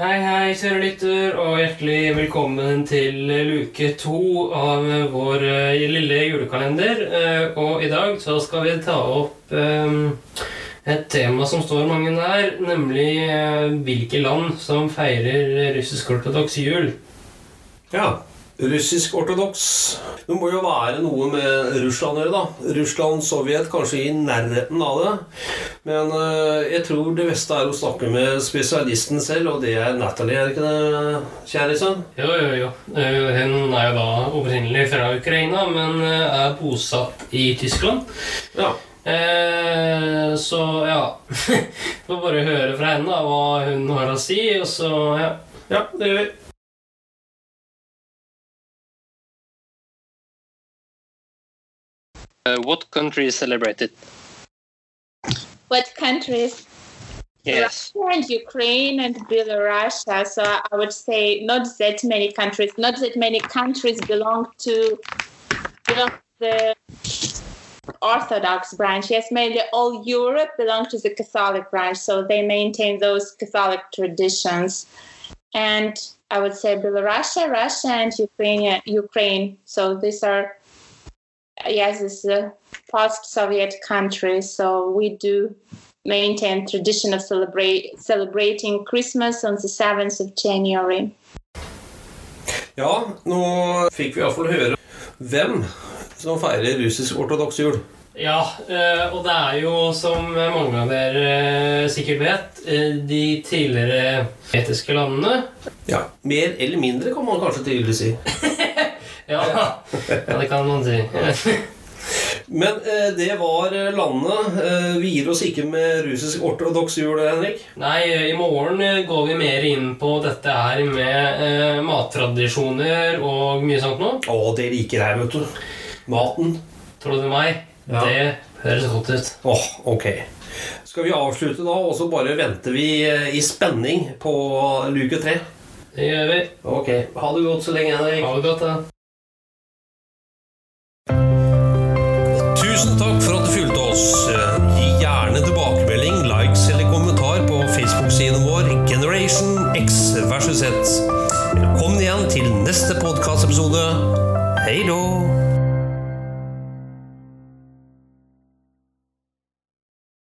Hei, hei, kjære lytter, og hjertelig velkommen til luke to av vår eh, lille julekalender. Eh, Og i dag så skal vi ta opp eh, et tema som står mange nær, nemlig hvilke land som feirer russisk-ortodoks jul. Ja. Russisk-ortodoks. Det må jo være noe med Russland å gjøre, da. Russland, Sovjet, kanskje i nærheten av det. Men eh, jeg tror det beste er å snakke med spesialisten selv, og det er Natalie, er det ikke det, kjære sønn? Jo, jo, jo. Eh, Hun er jo da opprinnelig fra Ukraina, men eh, er bosatt i Tyskland. Ja. Eh, så ja Får bare høre fra henne da, hva hun har å si, og så ja. ja, det gjør vi. Uh, what country is celebrated? What countries? Yes. Russia and Ukraine and Belarus. Uh, So I would say not that many countries. Not that many countries belong to belong to the Orthodox branch. Yes, mainly all Europe belong to the Catholic branch, so they maintain those Catholic traditions. And I would say Belarus, Russia, and Ukraine. Ukraine. So these are yes, it's a post-Soviet country. So we do maintain tradition of celebrate celebrating Christmas on the 7th of January. Ja, nå fikk vi iallfall høre hvem som feirer russisk-ortodoks jul. Ja, eh, og det er jo, som mange av dere eh, sikkert vet, eh, de tidligere etiske landene. Ja, Mer eller mindre, kan man kanskje tydelig si. Ja, ja det kan man si. Men eh, det var eh, landet. Eh, vi gir oss ikke med russisk-ortodoks jul, Henrik. Nei, i morgen eh, går vi mer inn på dette her med eh, mattradisjoner og mye sånt noe. Å, det liker jeg, vet du. Maten. Tror du meg? Ja. Det høres godt ut. Åh, ok. Skal vi avslutte da, og så bare venter vi eh, i spenning på luke tre? Det gjør vi. Ok. Ha det godt så lenge, Henrik. Ha det godt, da. Oss. Eh, Gi gjerne tilbakemelding, likes eller kommentar på Facebook-siden vår Generation X versus Z. Velkommen igjen til neste podkastepisode. Hei då!